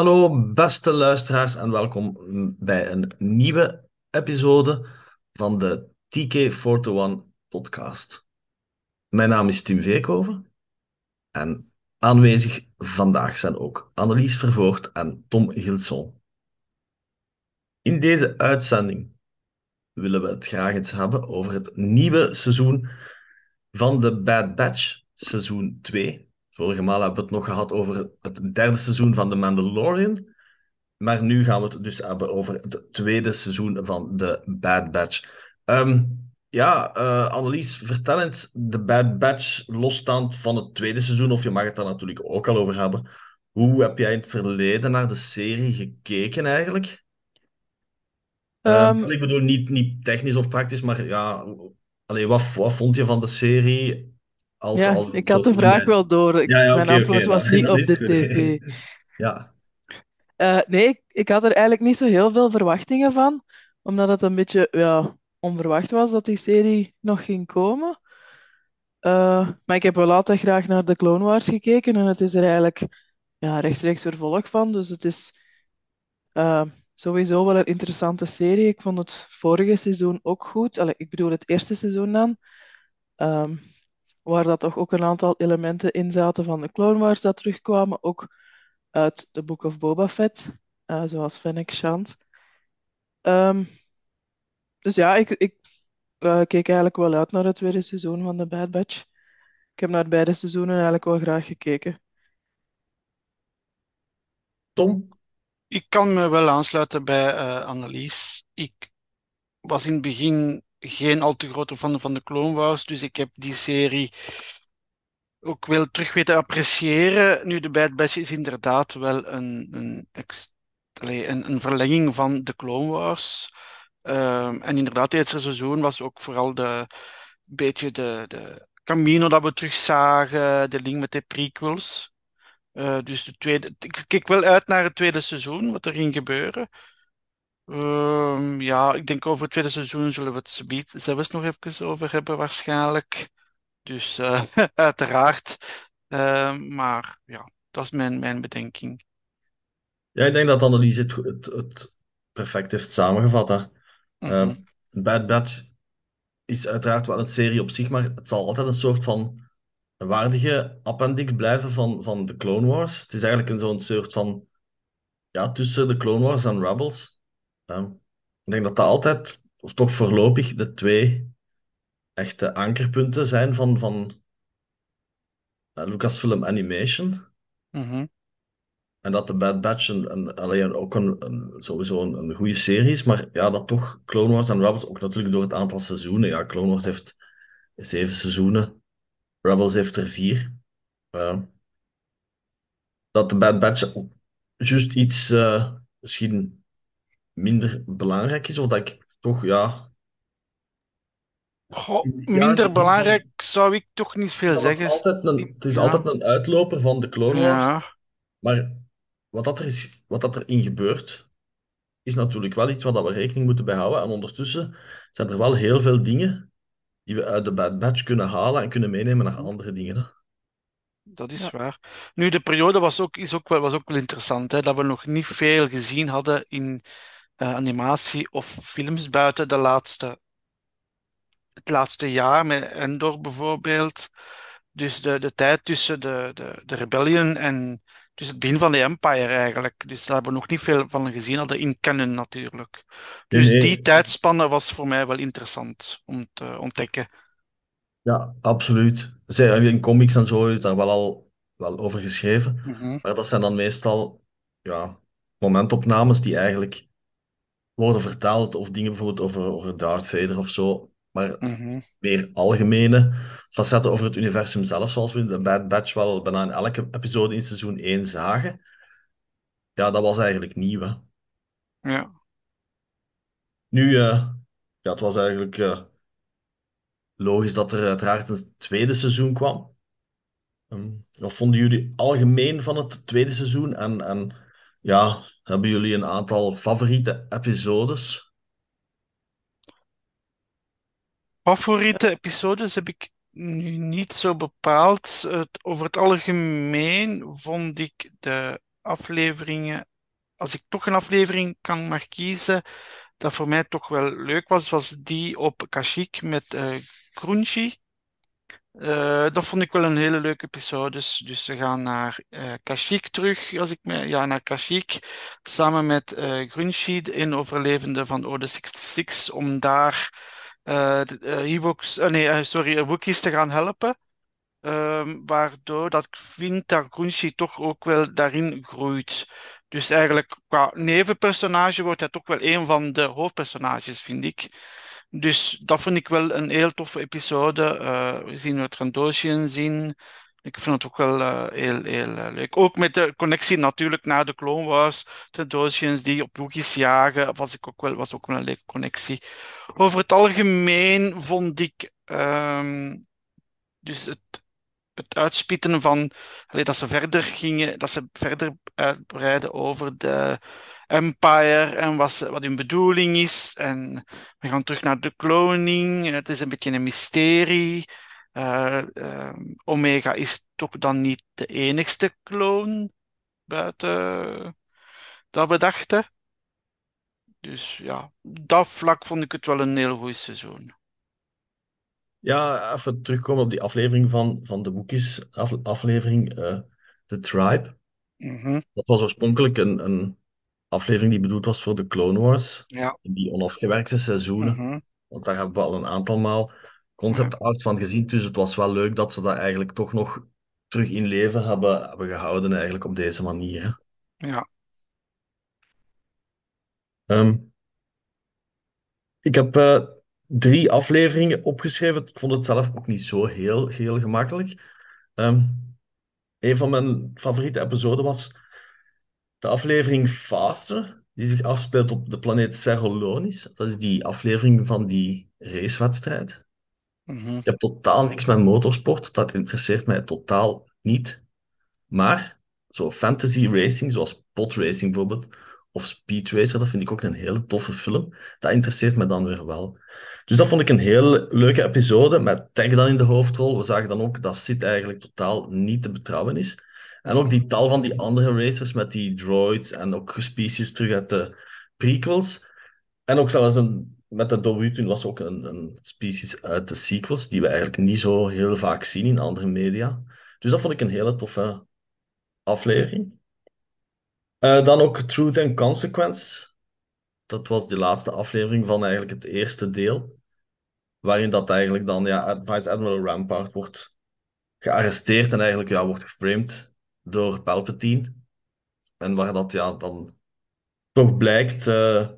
Hallo, beste luisteraars, en welkom bij een nieuwe episode van de TK421 podcast. Mijn naam is Tim Veekhoven en aanwezig vandaag zijn ook Annelies Vervoort en Tom Gilson. In deze uitzending willen we het graag eens hebben over het nieuwe seizoen van The Bad Batch, seizoen 2. Vorige maal hebben we het nog gehad over het derde seizoen van The Mandalorian. Maar nu gaan we het dus hebben over het tweede seizoen van The Bad Batch. Ehm, ja, uh, Annelies, vertel eens The Bad Batch losstaand van het tweede seizoen, of je mag het daar natuurlijk ook al over hebben. Hoe heb jij in het verleden naar de serie gekeken eigenlijk? Um, ik bedoel, niet, niet technisch of praktisch, maar ja, allee, wat, wat vond je van de serie? Als, ja, ik had de vraag wel door. Ik, ja, mijn antwoord was niet op de tv. ja. Uh, nee, ik, ik, had er eigenlijk niet zo heel veel verwachtingen van, omdat het een beetje ja, onverwacht was dat die serie nog ging komen. Uh, maar ik heb wel altijd graag naar de Clone Wars gekeken en het is er eigenlijk ja, rechtstreeks vervolg van. Dus het is uh, sowieso wel een interessante serie. Ik vond het vorige seizoen ook goed. Allee, ik bedoel het eerste seizoen dan. Um, waar dat toch ook een aantal elementen in zaten van de Clone Wars dat terugkwamen. Ook uit The Book of Boba Fett, uh, zoals Fennec Shand. Um, dus ja, ik, ik uh, keek eigenlijk wel uit naar het tweede seizoen van The Bad Batch. Ik heb naar beide seizoenen eigenlijk wel graag gekeken. Tom? Ik kan me wel aansluiten bij uh, Annelies. Ik was in het begin geen al te grote fan van de Clone Wars, dus ik heb die serie ook wel terug weten appreciëren. Nu, de Bad Batch is inderdaad wel een, een, een, verlenging van de Clone Wars. Um, en inderdaad, dit seizoen was ook vooral de beetje de, de Camino dat we terugzagen, de link met de prequels. Uh, dus de tweede, ik kijk wel uit naar het tweede seizoen, wat er ging gebeuren. Um, ja, ik denk over het tweede seizoen zullen we het zelfs nog even over hebben, waarschijnlijk. Dus uh, uiteraard. Uh, maar ja, dat is mijn, mijn bedenking. Ja, ik denk dat Annelies het, het, het perfect heeft samengevat. Hè. Uh, Bad Batch is uiteraard wel een serie op zich, maar het zal altijd een soort van waardige appendix blijven van, van de Clone Wars. Het is eigenlijk een zo'n soort van ja, tussen de Clone Wars en Rebels. Ik denk dat dat altijd, of toch voorlopig, de twee echte ankerpunten zijn van, van uh, Lucasfilm Animation. Mhm. En dat de Bad Batch een, een, alleen ook een, een sowieso een, een, goede serie is, maar ja, dat toch Clone Wars en Rebels ook natuurlijk door het aantal seizoenen. Ja, Clone Wars heeft zeven seizoenen, Rebels heeft er vier. Uh, dat de Bad Batch juist iets uh, misschien minder belangrijk is, of dat ik toch, ja, Goh, minder belangrijk zou ik toch niet veel zeggen. Altijd een, het is altijd een uitloper van de Clone Wars. Ja. Maar wat, dat er is, wat dat erin gebeurt, is natuurlijk wel iets waar we rekening moeten bij houden. En ondertussen zijn er wel heel veel dingen die we uit de Bad Batch kunnen halen en kunnen meenemen naar andere dingen. Dat is waar. Nu, de periode was ook, is ook, wel, was ook wel interessant. Hè, dat we nog niet veel gezien hadden in animatie of films buiten de laatste het laatste jaar met Endor bijvoorbeeld. Dus de, de tijd tussen de, de, de Rebellion en dus het begin van de Empire eigenlijk. Dus daar hebben we nog niet veel van gezien hadden in canon natuurlijk. Dus die tijdspanne was voor mij wel interessant om te ontdekken. Ja, absoluut. In comics en zo is daar wel al wel over geschreven. Mhm. Maar dat zijn dan meestal ja, momentopnames die eigenlijk worden vertaald of dingen bijvoorbeeld over, over Darth Vader of zo maar mhm. meer algemene facetten over het universum zelf, zoals we in de Bad Batch wel bijna in elke episode in seizoen 1 zagen. Ja, dat was eigenlijk nieuw. Hè? Ja. Nu, uh, ja, het was eigenlijk uh, logisch dat er uiteraard een tweede seizoen kwam. Um, wat vonden jullie algemeen van het tweede seizoen? En, en ja, hebben jullie een aantal favoriete episodes? Favoriete episodes heb ik nu niet zo bepaald. over het algemeen vond ik de afleveringen als ik toch een aflevering kan maar kiezen, dat voor mij toch wel leuk was, was die op Kashyyyk met Grunchi. Uh, dat vond ik wel een hele leuke episode. Dus, dus ze gaan naar uh, Kashyyyk terug, als ik me, ja, naar Kashyyyk, samen met uh, Grunchi, de in overlevende van Orde 66, om daar uh, nee, sorry, Wookiees te gaan helpen. Um, waardoor dat ik vind dat Grunchi toch ook wel daarin groeit. Dus eigenlijk qua nevenpersonage wordt hij toch wel een van de hoofdpersonages, vind ik. Dus dat vond ik wel een heel toffe episode. Uh, we zien we Trandoshian zien. Ik vind het ook wel uh, heel, heel uh, leuk. Ook met de connectie natuurlijk naar de Clone Wars. Trandoshians die op Wookiees jagen, was, ik ook wel, was ook wel een leuke connectie. Over het algemeen vond ik um, dus het, het uitspitten van dat ze verder gingen, dat ze verder uitbreiden over de Empire en wat, wat hun bedoeling is. En we gaan terug naar de cloning. Het is een beetje een mysterie. Uh, uh, Omega is toch dan niet de enigste clone buiten dat we dachten. Dus ja, dat vlak vond ik het wel een heel goed seizoen. Ja, even terugkomen op die aflevering van, van de boekjes, af, aflevering uh, The Tribe. Mm-hmm. Dat was oorspronkelijk een, een aflevering die bedoeld was voor de Clone Wars, ja. in die onafgewerkte seizoenen. Mm-hmm. Want daar hebben we al een aantal maal concept art van gezien, dus het was wel leuk dat ze dat eigenlijk toch nog terug in leven hebben, hebben gehouden, eigenlijk op deze manier. Ja. Um, ik heb uh, drie afleveringen opgeschreven. Ik vond het zelf ook niet zo heel, heel gemakkelijk. Um, een van mijn favoriete episoden was de aflevering Faster, die zich afspeelt op de planeet Serolonis. Dat is die aflevering van die racewedstrijd. Mm-hmm. Ik heb totaal niks met motorsport, dat interesseert mij totaal niet. Maar zo fantasy racing, zoals pod racing bijvoorbeeld, of Speed Racer, dat vind ik ook een hele toffe film. Dat interesseert me dan weer wel. Dus dat vond ik een heel leuke episode, met Tag dan in de hoofdrol. We zagen dan ook dat Sid eigenlijk totaal niet te betrouwen is. En ook die tal van die andere racers met die droids en ook species terug uit de prequels. En ook zelfs een, met de Dowutun was ook een, een species uit de sequels, die we eigenlijk niet zo heel vaak zien in andere media. Dus dat vond ik een hele toffe aflevering. Uh, dan ook Truth and Consequences. Dat was de laatste aflevering van eigenlijk het eerste deel. Waarin dat eigenlijk dan, ja, Vice Admiral Rampart wordt gearresteerd en eigenlijk ja, wordt geframed door Palpatine. En waar dat ja, dan toch blijkt uh,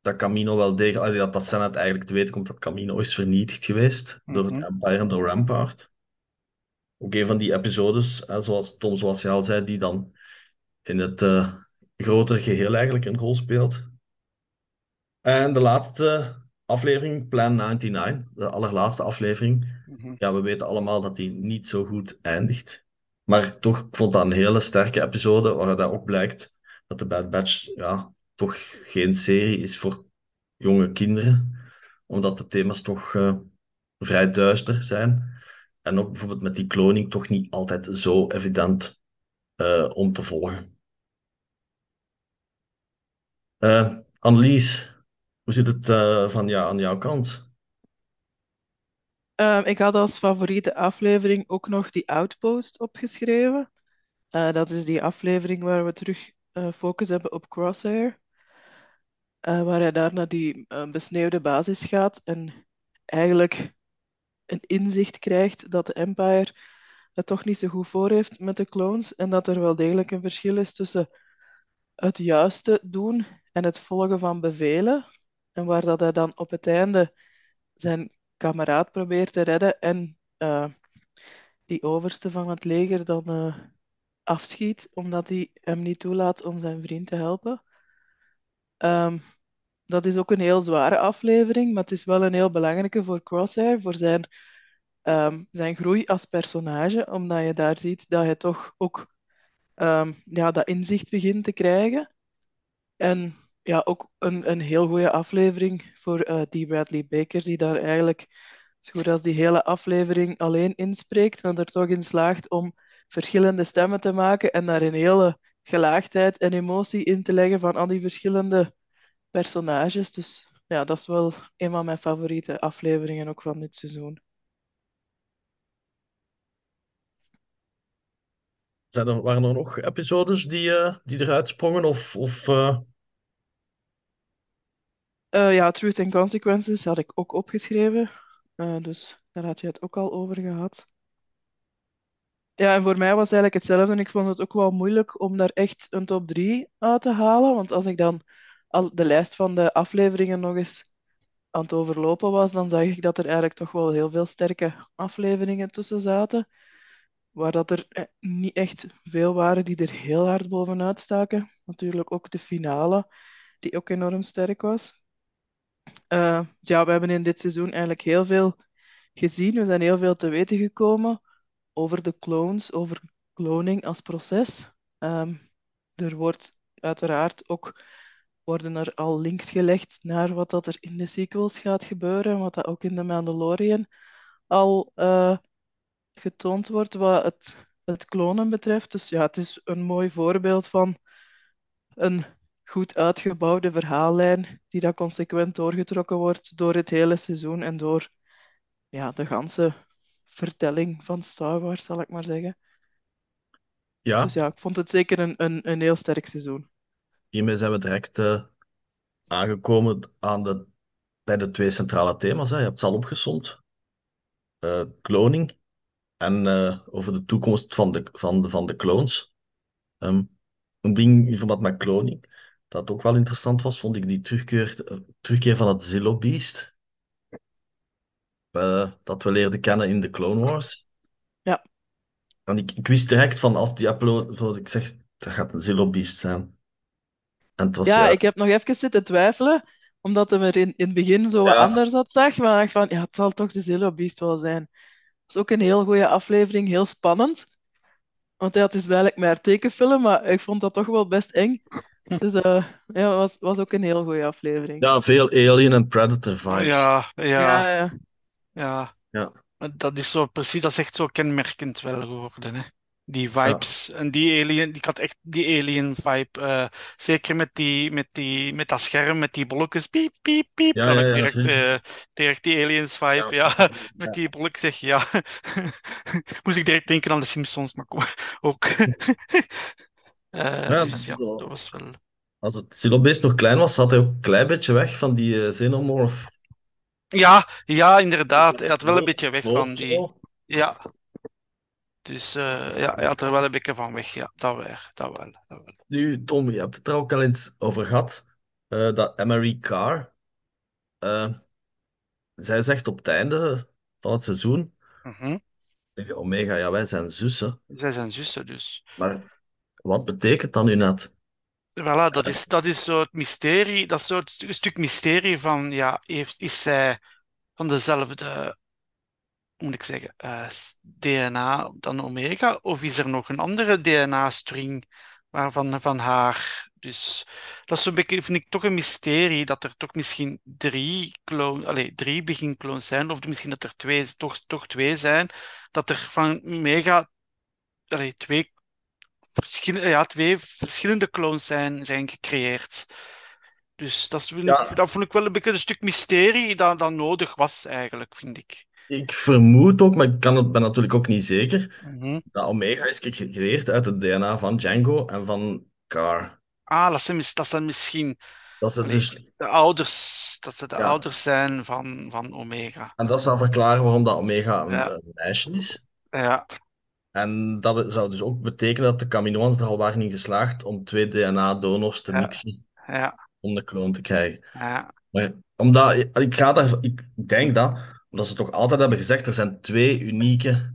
dat Camino wel degelijk, dat dat Senate eigenlijk te weten komt dat Camino is vernietigd geweest Mhm. door het Empire en door Rampart. Ook een van die episodes, hè, zoals Tom, zoals je al zei, die dan in het uh, grotere geheel eigenlijk een rol speelt. En de laatste aflevering, Plan 99, de allerlaatste aflevering. Mhm. Ja, we weten allemaal dat die niet zo goed eindigt. Maar toch, ik vond dat een hele sterke episode, waaruit dat ook blijkt dat de Bad Batch ja, toch geen serie is voor jonge kinderen. Omdat de thema's toch uh, vrij duister zijn. En ook bijvoorbeeld met die kloning toch niet altijd zo evident uh, om te volgen. Uh, Annelies, hoe zit het uh, van ja, aan jouw kant? Um, ik had als favoriete aflevering ook nog die Outpost opgeschreven. Uh, dat is die aflevering waar we terug focus hebben op Crosshair. waar hij daar naar die besneeuwde basis gaat en eigenlijk een inzicht krijgt dat de Empire het toch niet zo goed voor heeft met de clones en dat er wel degelijk een verschil is tussen het juiste doen en het volgen van bevelen. En waar dat hij dan op het einde zijn kameraad probeert te redden en uh, die overste van het leger dan uh, afschiet, omdat hij hem niet toelaat om zijn vriend te helpen. Um, dat is ook een heel zware aflevering, maar het is wel een heel belangrijke voor Crosshair, voor zijn, um, zijn groei als personage, omdat je daar ziet dat hij toch ook um, ja, dat inzicht begint te krijgen. En ja, ook een, een heel goede aflevering voor uh, D. Bradley Baker, die daar eigenlijk zo goed als die hele aflevering alleen inspreekt en er toch in slaagt om verschillende stemmen te maken en daar een hele gelaagdheid en emotie in te leggen van al die verschillende personages. Dus ja, dat is wel een van mijn favoriete afleveringen ook van dit seizoen. Waren er nog episodes die, eh, die eruit sprongen? Of, of eh, Eh, ja, Truth and Consequences had ik ook opgeschreven. Eh, dus daar had je het ook al over gehad. Ja, en voor mij was eigenlijk hetzelfde. En ik vond het ook wel moeilijk om daar echt een top 3 uit te halen. Want als ik dan al de lijst van de afleveringen nog eens aan het overlopen was, dan zag ik dat er eigenlijk toch wel heel veel sterke afleveringen tussen zaten. Waar dat er eh, niet echt veel waren die er heel hard bovenuit staken. Natuurlijk ook de finale, die ook enorm sterk was. Uh, ja, we hebben in dit seizoen eigenlijk heel veel gezien. We zijn heel veel te weten gekomen over de clones, over cloning als proces. Um, er wordt uiteraard ook worden er al links gelegd naar wat dat er in de sequels gaat gebeuren, wat dat ook in de Mandalorian al uh, getoond wordt wat het, het klonen betreft. Dus ja, het is een mooi voorbeeld van een goed uitgebouwde verhaallijn die dat consequent doorgetrokken wordt door het hele seizoen en door ja, de ganse vertelling van Star Wars, zal ik maar zeggen. ja, Dus ja, ik vond het zeker een, een, een heel sterk seizoen. hiermee zijn we direct eh, aangekomen aan de, bij de twee centrale thema's. Hè. Je hebt ze al opgesomd. Eh, kloning en eh, over de toekomst van de, van de, van de clones. Ehm, een ding in verband met kloning, dat ook wel interessant was, vond ik die terugkeer, terugkeer van het Zillo Beast. eh, dat we leerden kennen in de Clone Wars. Ja, En ik, ik wist direct van als Diablo, zo, ik zeg, dat gaat een Zillo Beast zijn. En het was ja, ja, ik heb nog even zitten twijfelen, omdat hij er in, in het begin zo wat ja, anders had zag. Maar ik dacht van, ja, het zal toch de Zillo Beast wel zijn. Het is ook een heel goede aflevering, heel spannend. Want ja, het is eigenlijk maar tekenfilm, maar ik vond dat toch wel best eng. Dus eh, ja, het was, was ook een heel goede aflevering. ja, veel Alien en Predator vibes. Ja, ja, Ja, ja. ja. Ja, Dat is zo precies, dat is echt zo kenmerkend wel geworden, hè. Die ja, vibes en die alien, ik had echt die alien vibe. eh, zeker met die, met die, met dat scherm, met die bolletjes, piep, piep, piep, ja, ja, direct, eh, direct die aliens vibe, Ja, ja. Met die bolletjes zeg je, ja. Moest ik direct denken aan de Simpsons, maar ook. Eh, Ja, dus ja, dat was wel. Als het Silobeest nog klein was, zat hij ook een klein beetje weg van die eh, Xenomorph Ja, ja, inderdaad. Hij had wel een beetje weg van die. zo. Ja, dus eh, ja, hij had er wel een beetje van weg. Ja, dat wel, dat wel, dat wel. Nu, Tom, je hebt het er ook al eens over gehad, eh, dat Emery Carr, zij zegt op het einde van het seizoen tegen Omega, ja, wij zijn zussen. Zij zijn zussen, dus. Maar wat betekent dat nu net? Voilà, dat is, dat is zo het mysterie, dat het stu- stuk mysterie van, ja, heeft, is zij van dezelfde, moet ik zeggen, eh, DNA dan Omega, of is er nog een andere DNA-string waarvan van haar? Dus dat is vind ik toch een mysterie, dat er toch misschien drie clone, allee, drie beginclones zijn, of misschien dat er twee, toch, toch twee zijn, dat er van Omega, allee, twee verschillende, ja, twee verschillende clones zijn, zijn gecreëerd. Dus dat, is, vind ik- dat vond ik wel een beetje een stuk mysterie dat, dat nodig was, eigenlijk, vind ik. ik vermoed ook, maar ik kan het, ben natuurlijk ook niet zeker, Mhm. dat Omega is gecreëerd uit het DNA van Django en van Carr. Ah, dat zijn, dat zijn misschien Dat ze dus, de ouders, dat ze de ja, ouders zijn van, van Omega. en dat zou verklaren waarom dat Omega een, Ja, een meisje is. ja, En dat zou dus ook betekenen dat de Kaminoans er al waren in geslaagd om twee DNA-donors te mixen ja, om de kloon te krijgen. ja, Maar omdat, ik ga daar, ik denk dat, omdat ze toch altijd hebben gezegd, er zijn twee unieke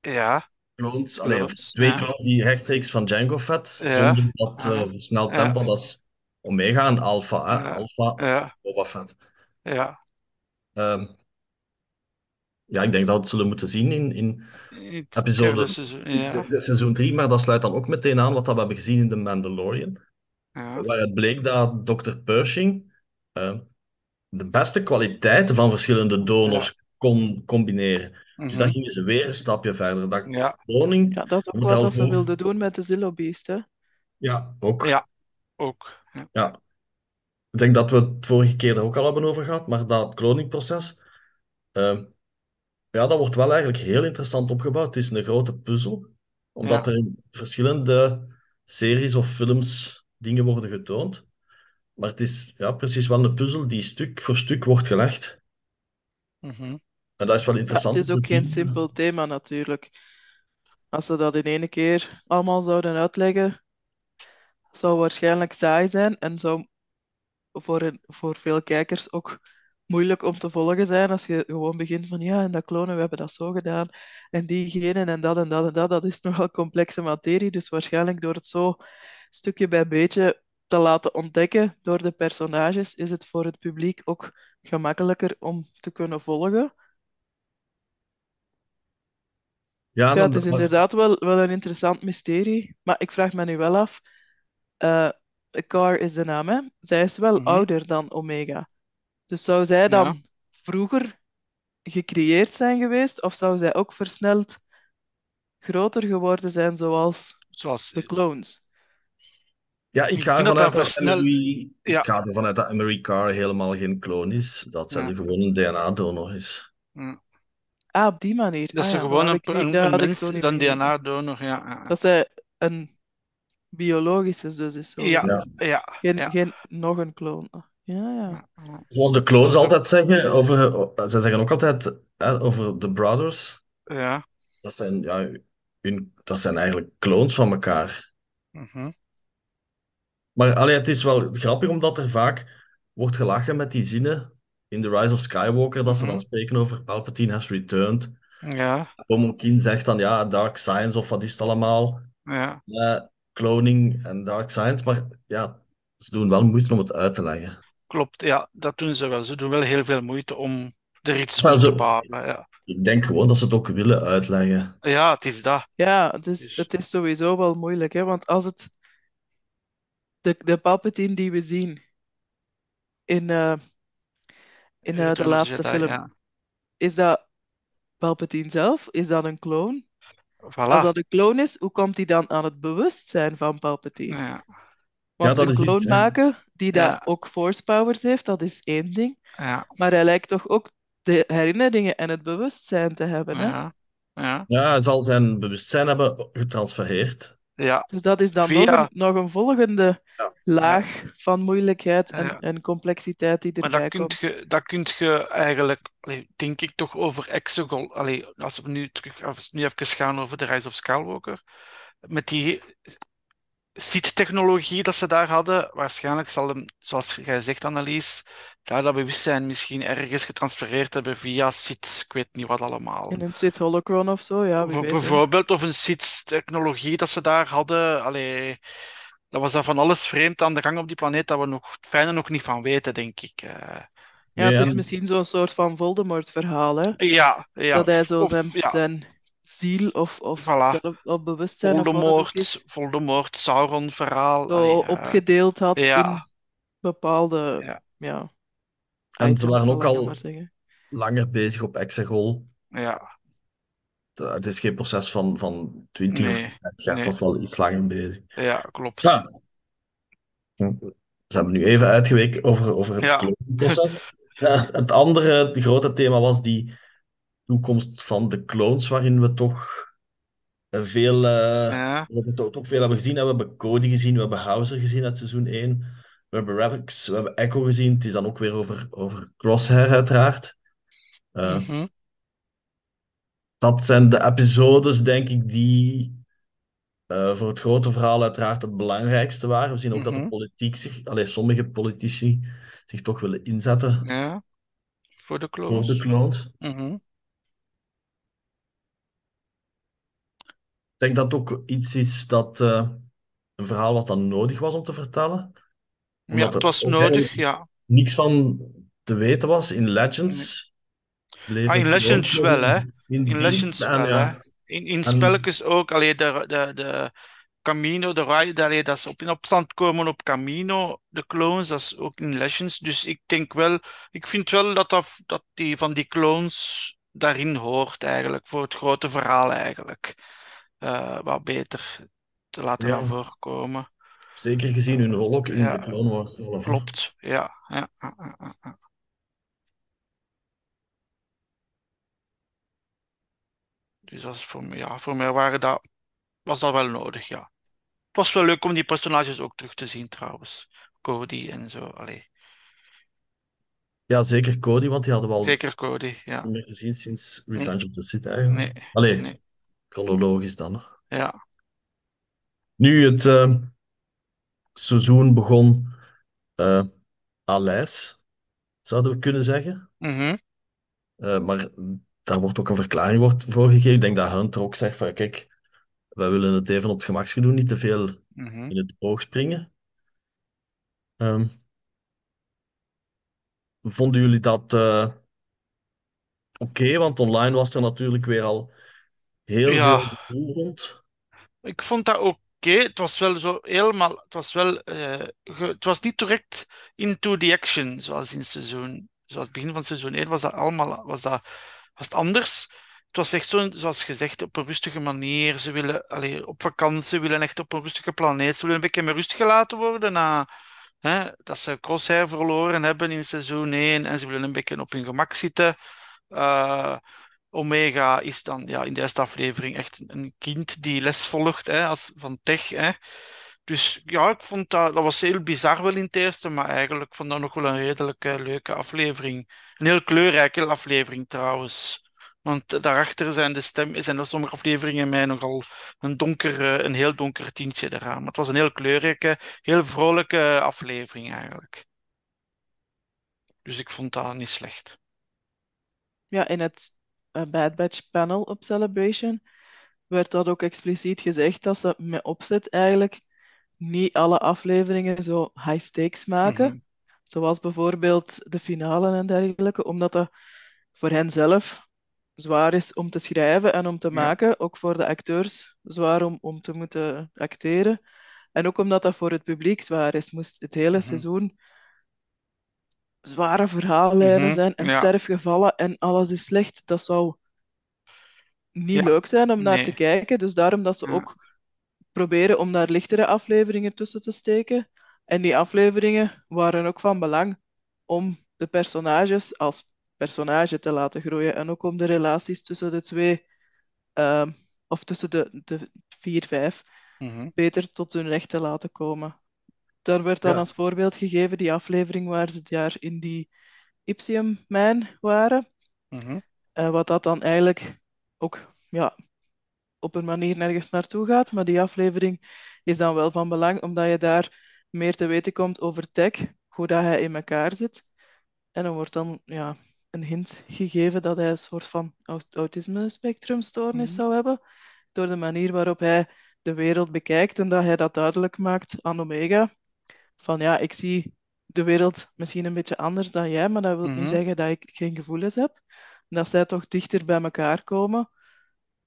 ja, clones, allee, of clones, twee clones die rechtstreeks van Django vet, zonder dat ja, versneld tempo, dat is Omega en Alpha, hè? ja, Alpha, Boba Fett. ja. Ehm, ja, ik denk dat we het zullen moeten zien in, in het episode seizoen, ja, se- seizoen 3, maar dat sluit dan ook meteen aan wat dat we hebben gezien in The Mandalorian. ja, Waaruit bleek dat Dr. Pershing eh, de beste kwaliteiten van verschillende ja, donors kon combineren. Dus daar mhm, gingen ze weer een stapje verder. Dat ja, kloning Ja, dat is ook wat ze wilden doen met de Zillo Beast, hè. Ja, ook. Ja, ook. Ja. Ja. Ik denk dat we het vorige keer er ook al hebben over gehad, maar dat kloningproces, eh, ja, dat wordt wel eigenlijk heel interessant opgebouwd. Het is een grote puzzel, omdat Ja. er in verschillende series of films dingen worden getoond. Maar het is ja, precies wel een puzzel die stuk voor stuk wordt gelegd. Mhm. En dat is wel Ja, interessant het is ook geen simpel thema natuurlijk. Als ze dat in één keer allemaal zouden uitleggen, zou waarschijnlijk saai zijn en zou voor, een, voor veel kijkers ook moeilijk om te volgen zijn als je gewoon begint van ja, en dat klonen, we hebben dat zo gedaan, en diegene en dat en dat en dat, dat is nogal complexe materie, dus waarschijnlijk door het zo stukje bij beetje te laten ontdekken door de personages, is het voor het publiek ook gemakkelijker om te kunnen volgen. Ja, het is inderdaad wel, wel een interessant mysterie, maar ik vraag me nu wel af, eh Car is de naam, hè? Zij is wel Mhm. ouder dan Omega. Dus zou zij dan Ja. vroeger gecreëerd zijn geweest, of zou zij ook versneld groter geworden zijn zoals Zoals, de clones? Ja, ik ga ervan dat uit dat Emery, Ja. ik ga ervan uit dat Emery Carr helemaal geen kloon is. Dat zij Ja. gewoon een DNA-donor is. Ja. Ah, op die manier. Dat Ah ze ja, gewoon een, een, mens, dan. DNA-donor, ja. Dat zij een biologische dus is. Zo Ja, ja, Geen, ja. geen nog een kloon. Ja, ja. Zoals de clones altijd zeggen, over, zij zeggen ook altijd hè, over de Brothers. Ja. Dat zijn, ja, hun, dat zijn eigenlijk clones van elkaar. Mhm. Maar allee, het is wel grappig omdat er vaak wordt gelachen met die zinnen in The Rise of Skywalker, dat ze dan Mhm. spreken over Palpatine has returned. Ja, Momo Keen zegt dan, ja, dark science of wat is het allemaal. ja. Eh, cloning en dark science, maar ja, ze doen wel moeite om het uit te leggen. Klopt, ja, dat doen ze wel. Ze doen wel heel veel moeite om er iets van te bepalen. Ja. Ik denk gewoon dat ze het ook willen uitleggen. ja, het is dat. Ja, het is, Dus- het is sowieso wel moeilijk, hè? Want als het de, de Palpatine die we zien in, eh, in eh, de laatste Jedi, film, ja. is dat Palpatine zelf? Is dat een clone? Als Voilà. dat een clone is, hoe komt hij dan aan het bewustzijn van Palpatine? Ja, Want dat een is iets, clone hè. maken die dan Ja. ook force powers heeft, dat is één ding. ja, Maar hij lijkt toch ook de herinneringen en het bewustzijn te hebben, hè? ja, ja, Ja, hij zal zijn bewustzijn hebben getransfereerd. ja. Dus dat is dan nog een, nog een volgende Ja. laag van moeilijkheid en, Ja. en complexiteit die Maar erbij dat kunt dat kunt je eigenlijk, allee, denk ik toch over Exegol. Allee, als we nu terug, als we nu even gaan over de Rise of Skywalker. Met die Sith-technologie dat ze daar hadden, waarschijnlijk zal hem, zoals jij zegt, Annelies, daar dat bewustzijn misschien ergens getransfereerd hebben via Sith, ik weet niet wat allemaal. In een Sith Holocron of zo, ja, wie weet. bijvoorbeeld, of een Sith-technologie dat ze daar hadden. Allee, dat was daar van alles vreemd aan de gang op die planeet dat we nog het fijne nog niet van weten, denk ik. Eh, Ja, het is misschien zo'n soort van Voldemort-verhaal, hè? ja, ja. Dat hij zo Of, zijn, ja, zijn ziel of, of, Voilà. zelf, of bewustzijn of ook is, Voldemort, Voldemort, Sauron-verhaal. zo allee, opgedeeld had ja. in bepaalde Ja. ja. En ze waren ook al langer bezig op Exegol. ja, Het- is geen proces van, van 20 of Nee, 30 jaar, het was wel iets langer bezig. ja, klopt. Ja. Ze hebben nu even uitgeweken over, over het Ja. proces. Ja, het andere het grote thema was die toekomst van de clones, waarin we toch eh, veel, eh, Ja, we hebben toch, toch veel hebben gezien. We hebben Cody gezien, we hebben Hauser gezien uit seizoen 1. We hebben Rex, we hebben Echo gezien. Het is dan ook weer over, over Crosshair, uiteraard. Eh, mhm. dat zijn de episodes, denk ik, die voor het grote verhaal uiteraard het belangrijkste waren. We zien ook dat de Mhm. politiek zich, allee, sommige politici zich toch willen inzetten ja. Voor de voor de clones. Mhm. Denk dat het ook iets is dat eh, een verhaal wat dan nodig was om te vertellen. Ja, het was nodig, ja. niks van te weten was. In Legends Ah, in Legends wel, hè. in. Legends En wel, ja, hè. In, in spelletjes ook. Allee, de, de, de Camino, de ride, allee, dat ze op in opstand komen op Camino, de clones, dat is ook in Legends. Dus ik denk wel, ik vind wel dat, dat, dat die van die clones daarin hoort eigenlijk, voor het grote verhaal eigenlijk. Eh, wat beter te laten Ja. naar voren komen. Zeker gezien hun rol ook in Ja. de Clone Wars zelf. Klopt, ja. ja. Dus dat is voor mij, ja, voor mij waren dat, was dat wel nodig, ja. Het was wel leuk om die personages ook terug te zien, trouwens. Cody en zo, allee. Ja, zeker Cody, want die hadden we al Zeker Cody, ja. niet meer gezien sinds Revenge of the Sith eigenlijk. Nee, Allee, nee. Chronologisch dan. hè. Ja. Nu het eh, seizoen begon eh à l'ijs, zouden we kunnen zeggen. Mhm, Eh, maar daar wordt ook een verklaring wordt voor gegeven. Ik denk dat Hunter ook zegt van kijk, wij willen het even op het gemakje doen, niet te veel mhm. in het oog springen. Ehm, vonden jullie dat eh, oké? Want online was er natuurlijk weer al heel Ja. veel. Ik vond dat oké. Het was wel zo helemaal. Het was wel. eh, ge- het was niet direct into the action, zoals in seizoen. Zoals het begin van seizoen 1 was dat allemaal. Was dat, was het anders. Het was echt zo, zoals gezegd, op een rustige manier. Ze willen allee, op vakantie, ze willen echt op een rustige planeet. Ze willen een beetje meer rust gelaten worden na hè, dat ze Crosshair verloren hebben in seizoen 1. En ze willen een beetje op hun gemak zitten. Eh, Omega is dan ja, in de eerste aflevering echt een kind die les volgt hè, als, van tech. Hè. Dus ja, ik vond dat, dat was heel bizar wel in het eerste, maar eigenlijk vond dat nog wel een redelijk leuke aflevering. Een heel kleurrijke aflevering trouwens. Want daarachter zijn de stem, zijn sommige afleveringen mij nogal een donker, een heel donker tintje eraan. Maar het was een heel kleurrijke, heel vrolijke aflevering eigenlijk. Dus ik vond dat niet slecht. Ja, in het Bad Batch panel op Celebration werd dat ook expliciet gezegd dat ze met opzet eigenlijk niet alle afleveringen zo high stakes maken. Mhm. Zoals bijvoorbeeld de finale en dergelijke, omdat dat voor hen zelf zwaar is om te schrijven en om te Ja. maken. Ook voor de acteurs zwaar om, om te moeten acteren. En ook omdat dat voor het publiek zwaar is. Moest het hele Mhm. seizoen zware verhaallijnen Mhm, zijn en ja. sterfgevallen en alles is slecht. Dat zou niet Ja, leuk zijn om naar te kijken. Dus daarom dat ze Ja. ook proberen om daar lichtere afleveringen tussen te steken. En die afleveringen waren ook van belang om de personages als personage te laten groeien. En ook om de relaties tussen de twee, ehm, of tussen de, de vier, vijf, Mhm. beter tot hun recht te laten komen. Daar werd dan Ja. als voorbeeld gegeven die aflevering waar ze daar in die Ipsium-mijn waren. Mhm. Eh, wat dat dan eigenlijk ook ja, op een manier nergens naartoe gaat. Maar die aflevering is dan wel van belang, omdat je daar meer te weten komt over tech, hoe dat hij in elkaar zit. En dan wordt dan ja, een hint gegeven dat hij een soort van aut- autisme-spectrumstoornis Mhm. zou hebben, door de manier waarop hij de wereld bekijkt en dat hij dat duidelijk maakt aan Omega. Van ja, ik zie de wereld misschien een beetje anders dan jij, maar dat wil niet Mhm. zeggen dat ik geen gevoelens heb. En dat zij toch dichter bij elkaar komen.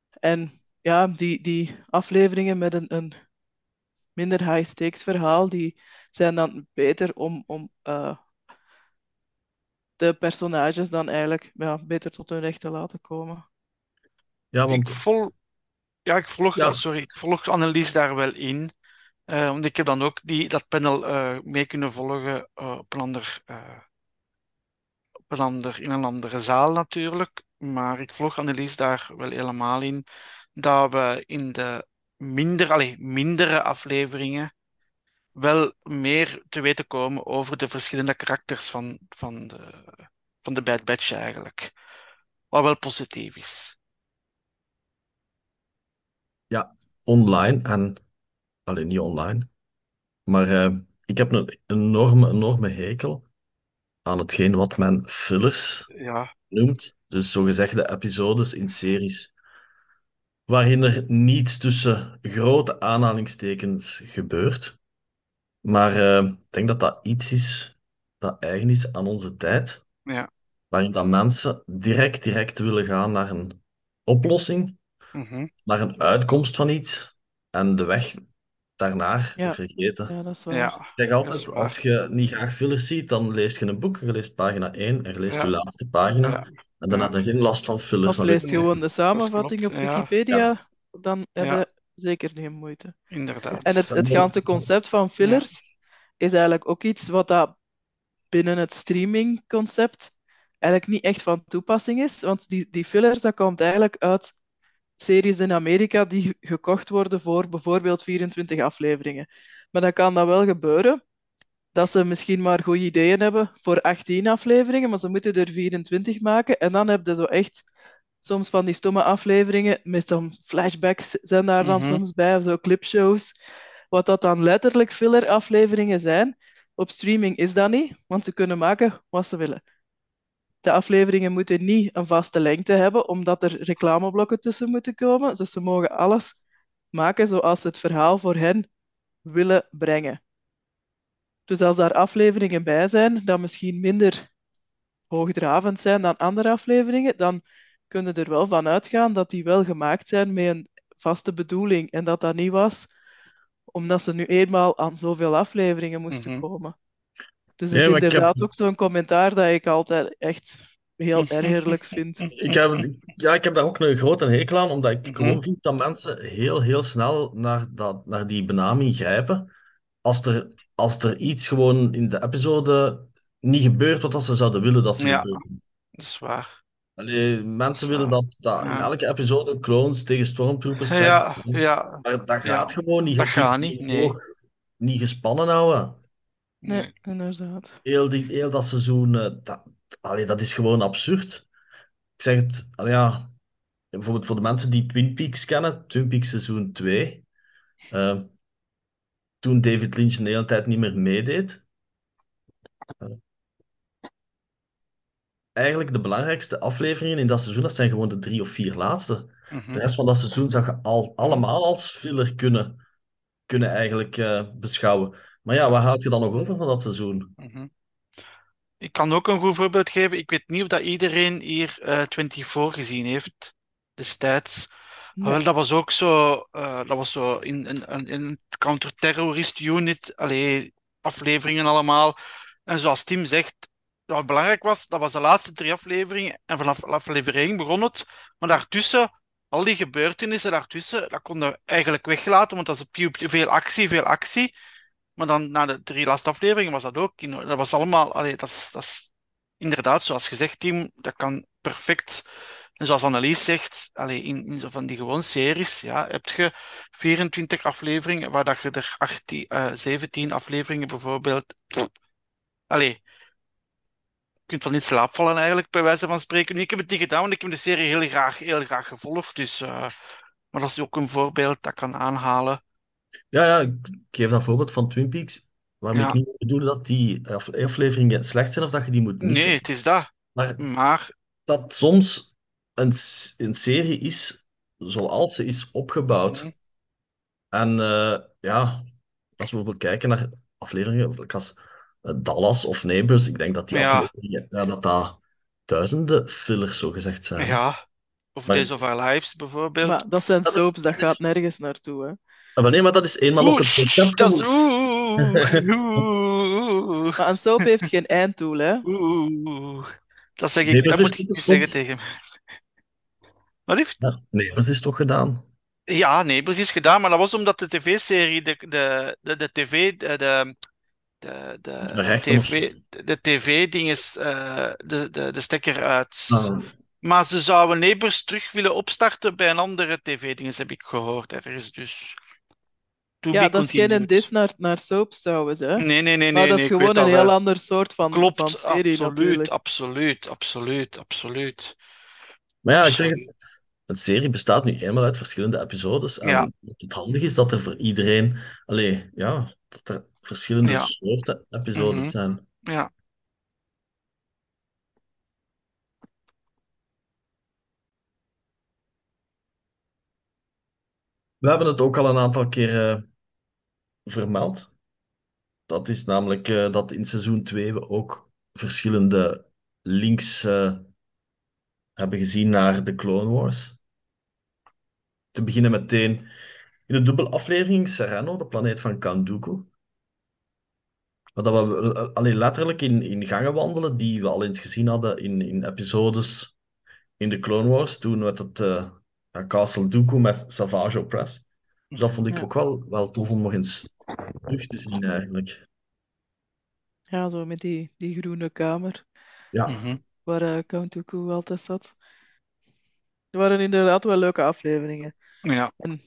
En ja, die, die afleveringen met een, een minder high-stakes verhaal, die zijn dan beter om, om eh, de personages dan eigenlijk ja, beter tot hun recht te laten komen. Ja, Ik want vol, ja, ik volg, Ja. ah, sorry, ik volg Annelies daar wel in. Eh, want ik heb dan ook die, dat panel eh, mee kunnen volgen eh, op een ander, een ander, in een andere zaal natuurlijk. Maar ik volg Annelies daar wel helemaal in. Dat we in de minder, allee, mindere afleveringen wel meer te weten komen over de verschillende karakters van, van de, van de Bad Batch eigenlijk. Wat wel positief is. online en alleen niet online, maar eh, ik heb een enorme, enorme hekel aan hetgeen wat men fillers Ja. noemt. Dus zogezegde episodes in series waarin er niets tussen grote aanhalingstekens gebeurt. Maar eh, ik denk dat dat iets is dat eigen is aan onze tijd, Ja. waarin dat mensen direct, direct willen gaan naar een oplossing, Mhm. naar een uitkomst van iets en de weg daarnaar Ja. vergeten. Ja, dat is waar. Ja. Ik zeg altijd, waar. als je niet graag fillers ziet, dan leest je een boek, je leest pagina 1 en je leest Ja. je laatste pagina. Ja. En dan heb je geen last van fillers. Of Dan leest je- gewoon de samenvatting op ja. Wikipedia, dan heb Ja. je zeker geen moeite. inderdaad. En het, het ganse concept van fillers is eigenlijk ook iets wat dat binnen het streamingconcept eigenlijk niet echt van toepassing is. Want die, die fillers, dat komt eigenlijk uit series in Amerika die gekocht worden voor bijvoorbeeld 24 afleveringen. Maar dan kan dat wel gebeuren dat ze misschien maar goede ideeën hebben voor 18 afleveringen, maar ze moeten er 24 maken. En dan heb je zo echt soms van die stomme afleveringen met zo'n flashbacks zijn daar dan Mhm. soms bij, of zo clipshows. Wat dat dan letterlijk filler afleveringen zijn. Op streaming is dat niet, want ze kunnen maken wat ze willen. De afleveringen moeten niet een vaste lengte hebben, omdat er reclameblokken tussen moeten komen. Dus ze mogen alles maken zoals ze het verhaal voor hen willen brengen. Dus als daar afleveringen bij zijn dat misschien minder hoogdravend zijn dan andere afleveringen, dan kunnen er wel van uitgaan dat die wel gemaakt zijn met een vaste bedoeling en dat dat niet was omdat ze nu eenmaal aan zoveel afleveringen moesten Mhm. komen. Dus dat Nee, is ik heb- inderdaad ook zo'n commentaar dat ik altijd echt heel ergerlijk vind. Ik heb, ja, ik heb daar ook een grote hekel aan, omdat ik Mhm. gewoon vind dat mensen heel, heel snel naar, dat, naar die benaming grijpen. Als er, als er iets gewoon in de episode niet gebeurt wat dat ze zouden willen dat ze Ja. gebeurt. Dat is waar. Allee, mensen willen dat, dat in elke episode clones tegen stormtroopers zijn. Ja, ja. Maar dat Ja. gaat gewoon niet. Dat gaat niet, nee. Niet gespannen houden. Nee, inderdaad. Heel, die, heel dat seizoen, eh, dat, allee, dat is gewoon absurd. Ik zeg het, allee, ja, bijvoorbeeld voor de mensen die Twin Peaks kennen, Twin Peaks seizoen 2, eh, toen David Lynch de hele tijd niet meer meedeed. eh, eigenlijk de belangrijkste afleveringen in dat seizoen, dat zijn gewoon de drie of vier laatste. Mhm. De rest van dat seizoen zou je al, allemaal als filler kunnen, kunnen eigenlijk eh, beschouwen. Maar ja, wat houd je dan nog over van dat seizoen? Mhm. Ik kan ook een goed voorbeeld geven. Ik weet niet of dat iedereen hier eh 24 gezien heeft destijds. Nee. Wel, dat was ook zo, eh, dat was zo in, in, in in een counterterrorist unit, allee, afleveringen allemaal. En zoals Tim zegt, wat belangrijk was, dat was de laatste drie afleveringen. En vanaf aflevering begon het. Maar daartussen, al die gebeurtenissen daartussen, dat konden we eigenlijk weggelaten, want dat is veel actie, veel actie. Maar dan na de drie laatste afleveringen was dat ook. Dat was allemaal, allee, dat is, inderdaad, zoals gezegd, Tim, dat kan perfect. En zoals Annelies zegt, allee, in, zo van die gewoon series, ja, heb je 24 afleveringen, waar dat je er 18, eh, 17 afleveringen bijvoorbeeld. Allee, je kunt wel niet slaap vallen eigenlijk, bij wijze van spreken. Ik heb het niet gedaan, want ik heb de serie heel graag, heel graag gevolgd. Dus, eh, maar dat is ook een voorbeeld dat kan aanhalen. Ja, ja, ik geef dat voorbeeld van Twin Peaks, waarmee Ja. ik niet bedoel dat die af- afleveringen slecht zijn of dat je die moet missen. Nee, het is dat. Maar Maar, dat soms een, s- een serie is zoals ze is opgebouwd. Mhm. En eh, ja, als we bijvoorbeeld kijken naar afleveringen als eh, Dallas of Neighbors, ik denk dat die Ja. afleveringen, ja, dat dat duizenden fillers zo gezegd zijn. ja. Of Maar- Days of Our Lives bijvoorbeeld. Maar dat zijn Dat soaps, dat dat is- gaat nergens naartoe. Hè. Ah, maar nee, maar dat is eenmaal ook het shh, concept dat is... Oeh, oeh, Maar een soap heeft geen einddoel, hè. oeh. Dat zeg ik, Nee, dat dat moet is ik niet zeggen tegen mensen. Wat heeft? Ja, Neighbors is toch gedaan? Ja, nee, precies gedaan, maar dat was omdat de tv-serie, de, de, de, de tv, de, de, de, is tv, de, tv-ding is eh, de, de, de stekker uit. Ah, Maar ze zouden Neighbors terug willen opstarten bij een andere tv-ding, heb ik gehoord ergens. Dus. To Ja, be dat is geen continued. dis naar, naar soaps trouwens, hè. Nee, nee, nee, nee, maar dat nee, is gewoon een heel wel. ander soort van, Klopt, van serie absoluut, natuurlijk. absoluut, absoluut, absoluut. Maar ja, ik zeg een serie bestaat nu eenmaal uit verschillende episodes. En Ja. het handig is dat er voor iedereen, allee, ja, dat er verschillende Ja. soorten episodes Mhm. zijn. Ja. We hebben het ook al een aantal keer eh, vermeld. Dat is namelijk eh, dat in seizoen 2 we ook verschillende links eh, hebben gezien naar de Clone Wars. Te beginnen meteen in de dubbelaflevering Sereno, de planeet van. Wat dat we alleen letterlijk in, in gangen wandelen die we al eens gezien hadden in, in episodes in de Clone Wars. Toen met het eh, Castle Dooku met Savage Opress. Dus dat vond ik Ja. ook wel, wel tof om nog eens terug te zien eigenlijk. Ja, zo met die, die groene kamer Ja, Mhm. waar eh, Count Dooku altijd zat. Er waren inderdaad wel leuke afleveringen. Ja. En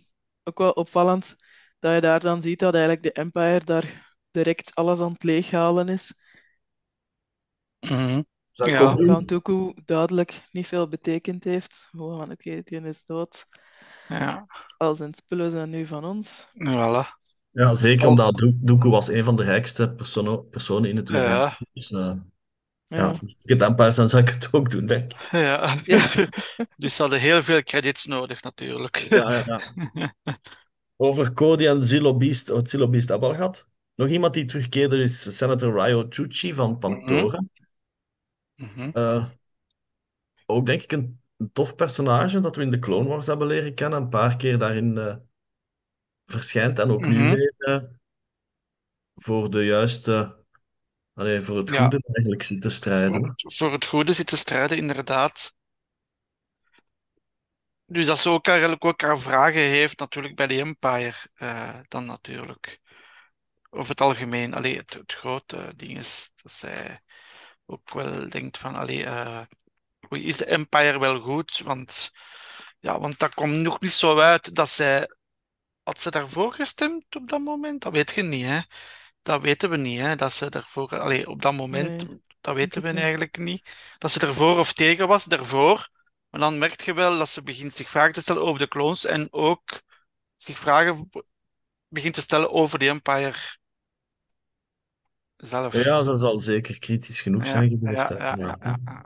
ook wel opvallend dat je daar dan ziet dat eigenlijk de Empire daar direct alles aan het leeghalen is. Mhm. Ja. ook Dat doen. Count Dooku duidelijk niet veel betekend heeft. Gewoon van oké, die is dood. Ja. Al zijn spullen zijn nu van ons. Voilà. Ja, zeker omdat Do- Dooku was een van de rijkste persono- personen in het universum. Ja. Dus eh, ja, Ja. als ik het Empire zijn, zou ik het ook doen, denk ik. Ja. Ja. Dus ze hadden heel veel credits nodig, natuurlijk. Ja, ja, ja. Over Cody en Zillo Beast, oh, Zillo Beast hebben we al gehad. Nog iemand die terugkeerde is Senator Ryo Chuchi van Pantora. Mhm. Eh, ook denk ik een, een tof personage dat we in de Clone Wars hebben leren kennen. Een paar keer daarin eh, verschijnt en ook nu Mhm. weer eh, voor de juiste, allee, voor het Ja. goede eigenlijk zit te strijden. Voor, voor het goede zitten strijden, inderdaad. Dus dat ze ook haar vragen heeft, natuurlijk bij de Empire, eh, dan natuurlijk. Over het algemeen, allee, het, het grote ding is dat zij ook wel denkt van, allee, is de Empire wel goed? Want, ja, want dat komt nog niet zo uit dat zij, had ze daarvoor gestemd op dat moment? Dat weet je niet, hè? Dat weten we niet, hè? Dat ze daarvoor, allee, op dat moment, Nee, dat weten we eigenlijk niet. Dat ze ervoor of tegen was, daarvoor. Maar dan merk je wel dat ze begint zich vragen te stellen over de clones en ook zich vragen begint te stellen over de Empire zelf. Ja, dat zal zeker kritisch genoeg Ja, zijn ja, geweest. ja, ja.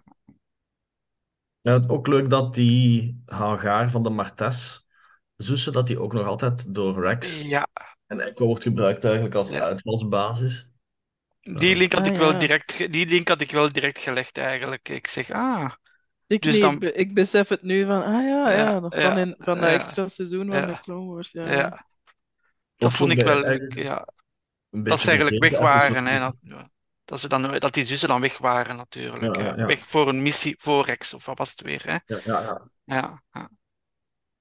Ja, het ook leuk dat die hangaar van de Martes zussen, dat die ook nog altijd door Rex Ja, en Echo wordt gebruikt eigenlijk als Ja. uitvalsbasis. die link had Ah, ik wel ja. direct, ge- die link had ik wel direct gelegd eigenlijk. Ik zeg, ah, Ik Dus dan- ik be- ik besef het nu van, ah ja, Ja, ja, nog van, in, van dat ja, extra seizoen van ja, de Clone Wars. Ja. ja. Dat vond ik wel, eigenlijk ja, een dat ze eigenlijk weg vergeten waren, hè. episode. Dat, ja. Dat ze dan, dat die zussen dan weg waren natuurlijk. Ja, ja. ja. Weg voor een missie voor Rex, of wat was het weer, hè? Ja, ja, ja.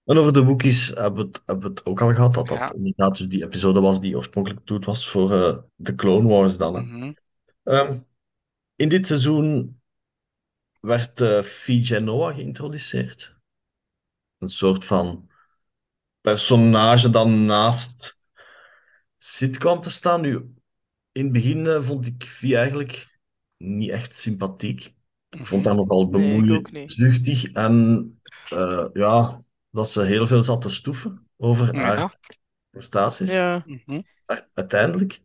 En over de Wookiees hebben we het, hebben het ook al gehad, dat dat inderdaad dus die episode was die oorspronkelijk bedoeld was voor eh, de Clone Wars dan. hè. Mhm. Ehm, in dit seizoen werd eh Fee Genoa geïntroduceerd. Een soort van personage dan naast Sid kwam te staan. Nu, in het begin eh, vond ik Fee eigenlijk niet echt sympathiek. Ik vond haar nogal Nee, ik ook bemoeilijk, zuchtig en eh, ja, dat ze heel veel zat te stoeven over haar Ja. prestaties. Ja, Mhm. Maar Uiteindelijk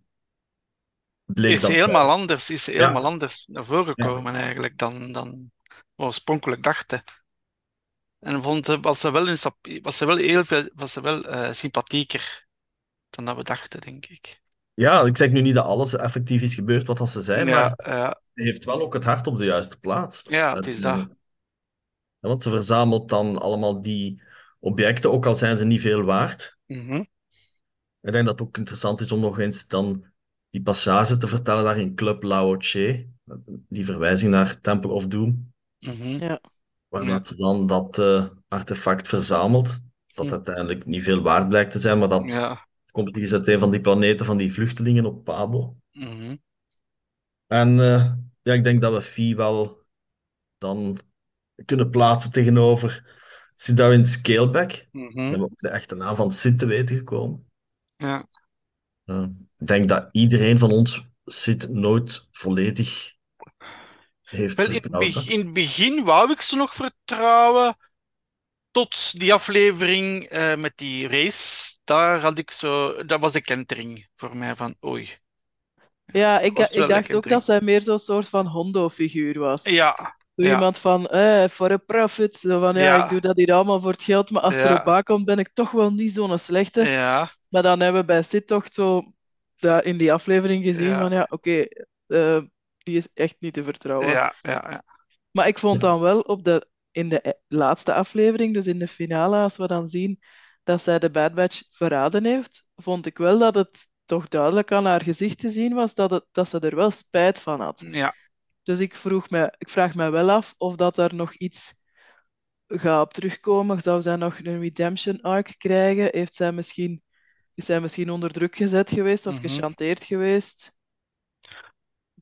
bleek Is ze dat helemaal anders, is ze Ja. helemaal anders naar voren gekomen eigenlijk dan, dan we oorspronkelijk dachten. En vond, eh, was ze wel, sap- was ze wel heel veel, was ze wel eh, sympathieker dan dat we dachten, denk ik. Ja, ik zeg nu niet dat alles effectief is gebeurd wat dat ze zei, maar Ja, ze heeft wel ook het hart op de juiste plaats. ja, het is dat. eh, ja, want ze verzamelt dan allemaal die objecten, ook al zijn ze niet veel waard. Mhm. Ik denk dat het ook interessant is om nog eens dan die passage te vertellen daar in Club Lao Che, die verwijzing naar Temple of Doom, Mhm. ja. waar dat ze dan dat eh, artefact verzamelt, dat Hm. uiteindelijk niet veel waard blijkt te zijn, maar dat Ja. Komt eens uit een van die planeten van die vluchtelingen op Pabo. Mhm. En eh, ja, ik denk dat we Fee wel dan kunnen plaatsen tegenover Sidarin Scaleback. We Mhm. hebben ook de echte naam van Sid te weten gekomen. Ja. Eh, ik denk dat iedereen van ons Sid nooit volledig heeft Wel, in in het begin wou ik ze nog vertrouwen. Tot die aflevering eh, met die race. Daar had ik zo. Dat was de kentering voor mij van oei. Ja, ik, ik dacht ook dat zij meer zo'n soort van Hondo-figuur was. Ja, Zo ja. iemand van, eh, for a profit. Zo van, ja, Ja. ik doe dat hier allemaal voor het geld, maar als het Ja. erop aankomt, ben ik toch wel niet zo'n slechte. ja, Maar dan hebben we bij Sid toch zo daar in die aflevering gezien Ja. van, ja, oké, eh, die is echt niet te vertrouwen. ja, ja, ja. Maar ik vond dan wel op de, in de e- laatste aflevering, dus in de finale, als we dan zien dat zij de Bad Batch verraden heeft, vond ik wel dat het toch duidelijk aan haar gezicht te zien was dat, het, dat ze er wel spijt van had. Ja, Dus ik, vroeg me, ik vraag me wel af of dat er nog iets gaat op terugkomen. Zou zij nog een redemption arc krijgen? Heeft zij misschien, is zij misschien onder druk gezet geweest of Mhm. gechanteerd geweest?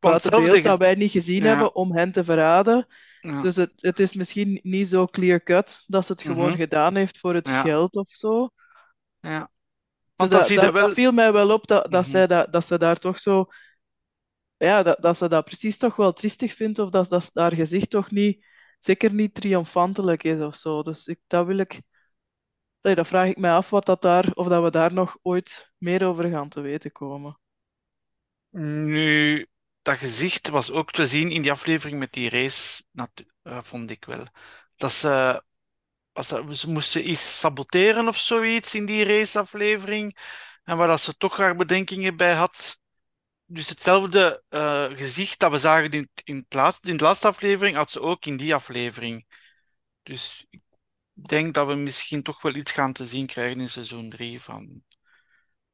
Want beeld dat wij niet gezien Ja. hebben om hen te verraden. Ja. Dus het, het is misschien niet zo clear-cut dat ze het gewoon Mhm. gedaan heeft voor het Ja. geld of zo. Ja. Dus Want dan dat, wel... dat viel mij wel op dat, dat, Mhm. zij dat, dat ze daar toch zo. Ja, dat, dat ze dat precies toch wel triestig vindt, of dat, dat haar gezicht toch niet, zeker niet triomfantelijk is of zo. Dus ik, dat wil ik. nee, Dat vraag ik mij af wat dat daar, of dat we daar nog ooit meer over gaan te weten komen. Nu, dat gezicht was ook te zien in die aflevering met die race, eh, vond ik wel. Dat ze, als ze, ze moesten iets saboteren of zoiets in die raceaflevering. En waar dat ze toch haar bedenkingen bij had. Dus hetzelfde eh, gezicht dat we zagen in, in, het in de laatste aflevering, had ze ook in die aflevering. Dus ik denk dat we misschien toch wel iets gaan te zien krijgen in seizoen 3 van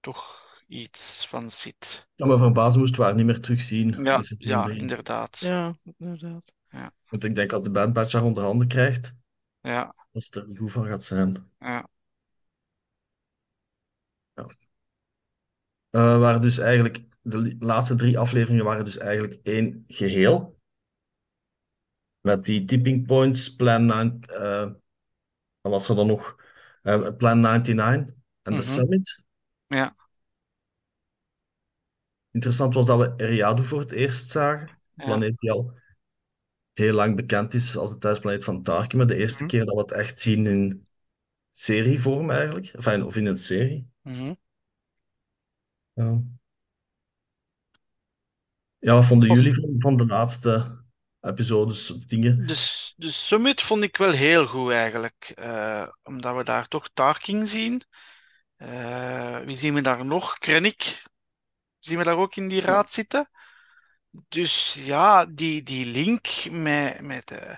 toch iets van Sid. Ja, maar verbazen moest we haar niet meer terugzien Ja, ja, inderdaad. Ja, inderdaad. Want ik denk als de Bad Batch haar onder handen krijgt, Ja, dat ze er goed van gaat zijn. ja. Eh waren dus eigenlijk, de laatste drie afleveringen waren dus eigenlijk één geheel. Met die tipping points, Plan 9, eh wat was er dan nog? Eh, Plan 99 en de Mhm. Summit. Ja. Interessant was dat we Eriadu voor het eerst zagen. Een planeet die al heel lang bekend is als de thuisplaneet van Tarkin. Maar de eerste Mhm. keer dat we het echt zien in serievorm eigenlijk. Enfin, of in een serie. Mhm. Ja, ja wat vonden Was- jullie van, van de laatste episodes of dingen? De, s- de Summit vond ik wel heel goed eigenlijk. Eh, omdat we daar toch Tarkin zien. Eh, wie zien we daar nog? Krennic. Zien we daar ook in die raad zitten? Dus ja, die, die link met, met, eh,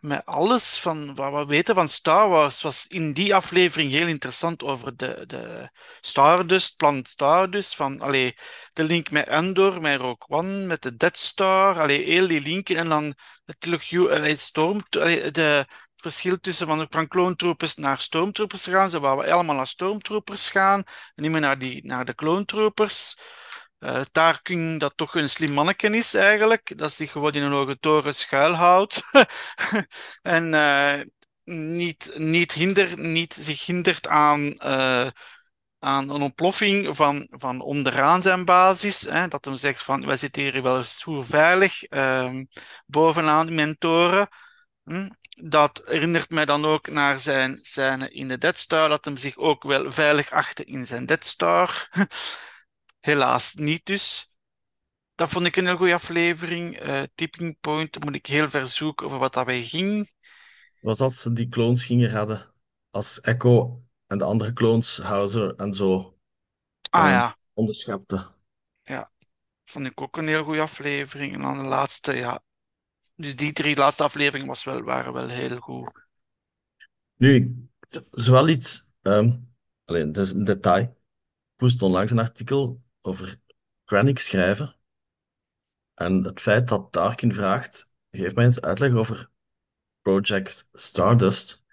met alles van wat we weten van Star Wars was in die aflevering heel interessant over de, de Stardust, planet Stardust. Van, allee, de link met Endor, met Rogue One, met de Death Star. Allee, heel die linken. En dan natuurlijk allee, Storm, allee, de, het verschil tussen van, van clone troopers naar stormtroopers te gaan. Ze wouden allemaal naar stormtroopers gaan. En niet meer naar, die, naar de clone troopers. Eh Tarkin, dat toch een slim manneken is eigenlijk, dat zich gewoon in een hoge toren schuilhoudt en eh, niet, niet, hinder, niet zich hindert aan, eh, aan een ontploffing van, van onderaan zijn basis. Hè, dat hem zegt van, wij zitten hier wel hoe veilig ehm, bovenaan mijn toren. Hm? Dat herinnert mij dan ook naar zijn scène in de Death Star, dat hem zich ook wel veilig achtte in zijn Death Star. Helaas niet dus. Dat vond ik een heel goede aflevering. Eh, tipping Point, moet ik heel ver zoeken over wat daarbij ging. Was als ze die clones gingen redden. Als Echo en de andere clones, Hauser en zo, Ah Ja. ja, onderschepten. vond ik ook een heel goede aflevering. En dan de laatste, ja. Dus die drie laatste afleveringen was wel, waren wel heel goed. Nu, het is wel iets, ehm alleen, dat is een detail. Ik moest onlangs een artikel over Krennic schrijven. En het feit dat Tarkin vraagt, geef mij eens uitleg over Project Stardust.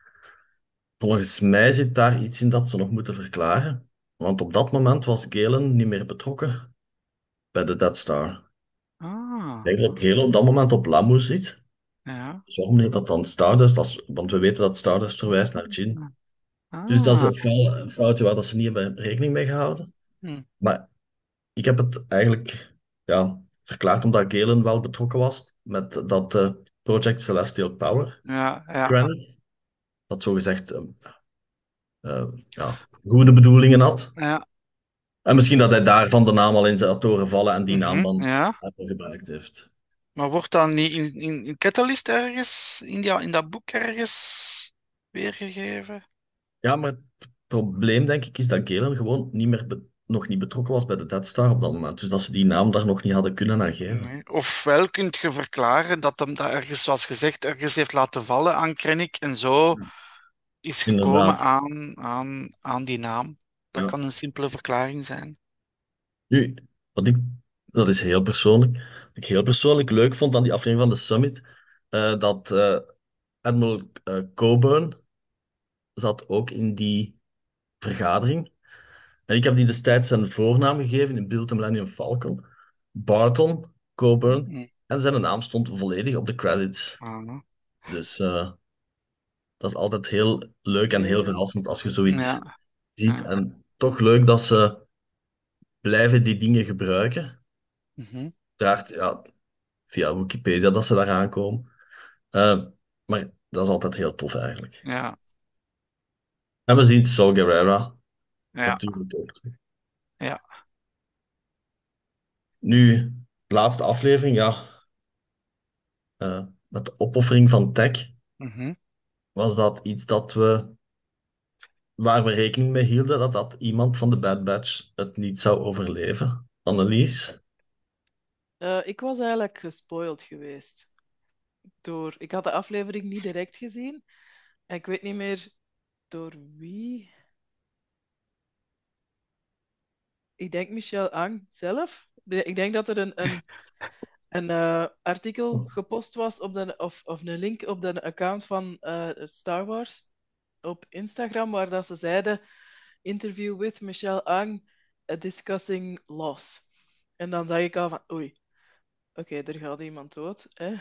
Volgens mij zit daar iets in dat ze nog moeten verklaren. Want op dat moment was Galen niet meer betrokken bij de Death Star. Ah, Ik denk dat Galen op dat moment op Lamu zit. ja. Dus waarom heet dat dan Stardust? Als, want we weten dat Stardust verwijst naar Jin. Dus dat is Ah, een foutje waar dat ze niet hebben rekening mee gehouden. Hm. Maar ik heb het eigenlijk ja, verklaard omdat Galen wel betrokken was met dat eh, Project Celestial Power. ja, ja. Dat zogezegd eh, ja, goede bedoelingen had. Ja, En misschien dat hij daarvan de naam al in zijn toren vallen en die naam mhm, dan ja. gebruikt heeft. Maar wordt dat niet in, in, in Catalyst ergens, in, die, in dat boek ergens weergegeven? Ja, maar het probleem denk ik is dat Galen gewoon niet meer nog niet betrokken was bij de Death Star op dat moment. Dus dat ze die naam daar nog niet hadden kunnen aan geven. Nee. Ofwel kunt je verklaren dat hem dat ergens, zoals gezegd, ergens heeft laten vallen aan Krennic en zo is gekomen Inderdaad. aan, aan, aan die naam. Dat Ja. kan een simpele verklaring zijn. Nu, wat ik, dat is heel persoonlijk. Wat ik heel persoonlijk leuk vond aan die aflevering van de Summit, eh, dat eh, Admiral eh, Coburn zat ook in die vergadering. En ik heb die destijds zijn voornaam gegeven in Build the Millennium Falcon. Barton Coburn. Mm. En zijn naam stond volledig op de credits. Ah, Dus eh, dat is altijd heel leuk en heel verrassend als je zoiets ja. ziet. Ja. En toch leuk dat ze blijven die dingen gebruiken. Mhm. Uiteraard, ja, via Wikipedia dat ze daar aankomen. Eh, maar dat is altijd heel tof eigenlijk. Ja. En we zien Saul Guerrera Ja. natuurlijk ook terug. Ja. Nu, de laatste aflevering, ja. eh, met de opoffering van Tech Mhm. was dat iets dat we, waar we rekening mee hielden dat dat iemand van de Bad Batch het niet zou overleven. Annelies? Eh, ik was eigenlijk gespoild geweest. Door, ik had de aflevering niet direct gezien. En ik weet niet meer door wie. Ik denk Michel Ang zelf. De- ik denk dat er een, een, een eh, artikel gepost was op de, of, of een link op de account van eh, Star Wars op Instagram, waar dat ze zeiden: interview with Michel Ang discussing loss. En dan zag ik al van: oei, oké, er gaat iemand dood. Hè?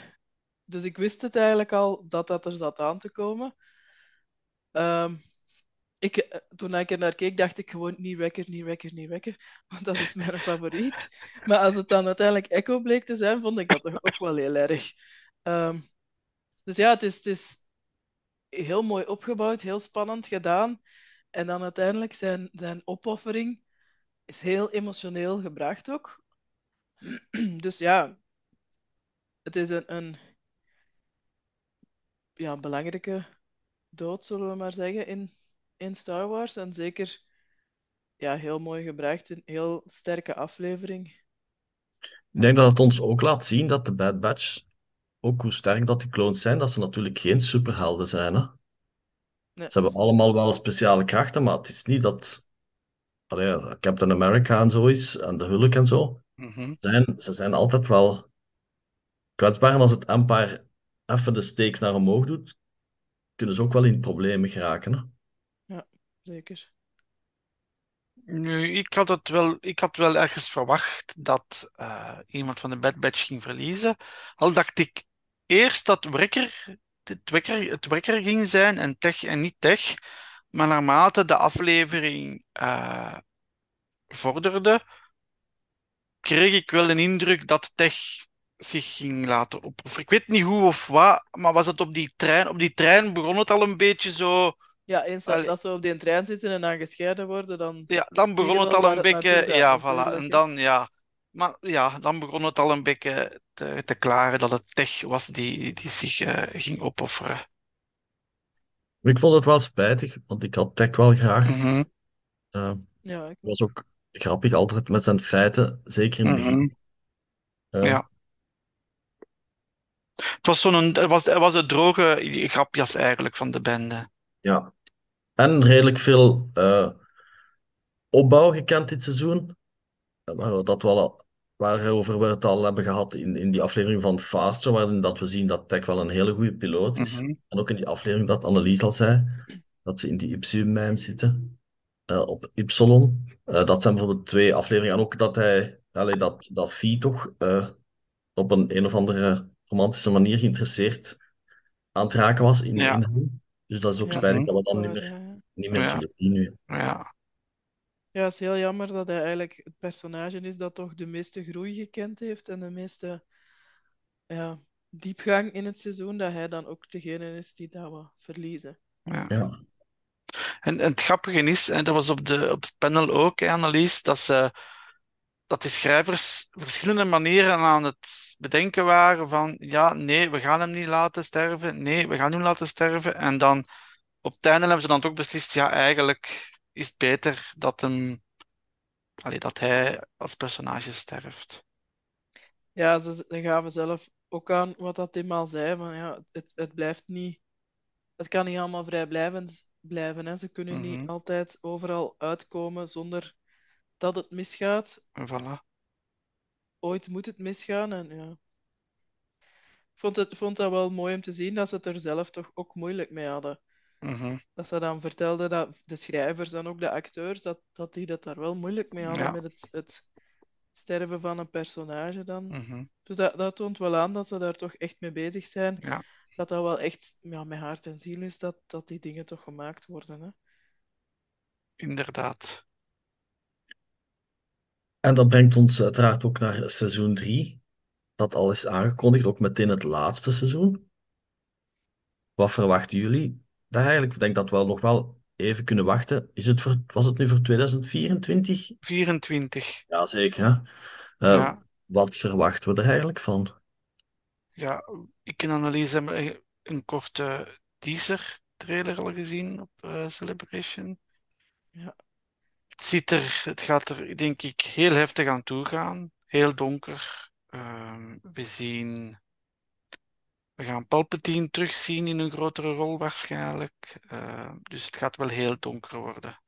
Dus ik wist het eigenlijk al dat dat er zat aan te komen. Ehm, ik, eh, toen ik er naar keek, dacht ik gewoon niet wekker, niet wekker, niet wekker. Want dat is mijn favoriet. Maar als het dan uiteindelijk Echo bleek te zijn, vond ik dat toch ook wel heel erg. Ehm, dus ja, het is, het is heel mooi opgebouwd, heel spannend gedaan. En dan uiteindelijk zijn, zijn opoffering is heel emotioneel gebracht ook. Dus ja, het is een, een ja, belangrijke dood, zullen we maar zeggen, in, in Star Wars. En zeker ja, heel mooi gebracht, een heel sterke aflevering. Ik denk dat het ons ook laat zien dat de Bad Batch, ook hoe sterk dat die clones zijn, dat ze natuurlijk geen superhelden zijn. Hè? Nee, Ze hebben allemaal wel speciale krachten, maar het is niet dat allee, ja, Captain America en zo is, en de Hulk en zo. Mhm. Zijn, ze zijn altijd wel kwetsbaar. En als het Empire even de stakes naar omhoog doet, kunnen ze ook wel in problemen geraken. Hè? Zeker. Nu, ik had het wel, ik had wel ergens verwacht dat eh, iemand van de Bad Batch ging verliezen. Al dacht ik eerst dat het Wrecker, het ging zijn en Tech en niet Tech. Maar naarmate de aflevering eh, vorderde, kreeg ik wel een indruk dat Tech zich ging laten opofferen. Ik weet niet hoe of wat, maar was het op die trein? Op die trein begon het al een beetje zo. Ja, eens dat, ze op die trein zitten en dan gescheiden worden, dan... Ja, dan begon het al een het beetje. Ja, voilà. En dan, ja. Maar ja, dan begon het al een beetje te, te klaren dat het Tech was die, die zich eh, ging opofferen. Ik vond het wel spijtig, want ik had Tech wel graag. Eh, Ja, ik- Het was ook grappig, altijd met zijn feiten, zeker in het begin. mhm. Eh, Ja. Het was zo'n, het was, het was een droge grapjas eigenlijk van de bende. Ja. En redelijk veel eh, opbouw gekend dit seizoen. Eh, Waar we dat wel, waarover we het al hebben gehad in, in die aflevering van Faster, waarin dat we zien dat Tech wel een hele goede piloot is. Mhm. En ook in die aflevering dat Annelies al zei, dat ze in die Ipsium-mijn zitten, eh, op Ypsilon. Eh, dat zijn bijvoorbeeld twee afleveringen. En ook dat hij, allee, dat, dat toch eh, op een een of andere romantische manier geïnteresseerd aan het raken was in, Ja. in. Dus dat is ook Ja. spijtig dat we dat niet meer, niet meer Ja. zullen zien nu. Ja. Ja, het is heel jammer dat hij eigenlijk het personage is dat toch de meeste groei gekend heeft en de meeste ja, diepgang in het seizoen, dat hij dan ook degene is die dat we verliezen. Ja. Ja. En, en het grappige is, en dat was op, de, op het panel ook, hè, Annelies, dat, ze, dat de schrijvers verschillende manieren aan het bedenken waren van, ja, nee, we gaan hem niet laten sterven, nee, we gaan hem laten sterven. En dan op het einde hebben ze dan toch beslist, ja, eigenlijk is het beter dat, hem, allee, dat hij als personage sterft. Ja, ze, ze gaven zelf ook aan wat dat Tim al zei, van ja, het, het blijft niet, het kan niet allemaal vrijblijvend blijven. Hè. Ze kunnen Mhm. niet altijd overal uitkomen zonder dat het misgaat. En voilà. Ooit moet het misgaan en ja. vond het, vond dat wel mooi om te zien dat ze het er zelf toch ook moeilijk mee hadden. Mhm. Dat ze dan vertelden dat de schrijvers en ook de acteurs, dat, dat die dat daar wel moeilijk mee hadden Ja. met het, het sterven van een personage dan. Mhm. Dus dat, dat toont wel aan dat ze daar toch echt mee bezig zijn. Ja. Dat dat wel echt ja, met hart en ziel is dat, dat die dingen toch gemaakt worden. Hè? Inderdaad. En dat brengt ons uiteraard ook naar seizoen 3, dat al is aangekondigd, ook meteen het laatste seizoen. Wat verwachten jullie? Daar eigenlijk, ik denk dat we nog wel even kunnen wachten. Is het voor, was het nu voor 2024? 24. Ja, zeker. Hè? Eh, Ja. Wat verwachten we er eigenlijk van? Ja, ik en Annelies hebben een- een korte teaser trailer al gezien op eh, Celebration. Ja. Het ziet er, het gaat er denk ik heel heftig aan toe gaan. Heel donker. Ehm, we zien, we gaan Palpatine terugzien in een grotere rol waarschijnlijk. Ehm, dus het gaat wel heel donker worden.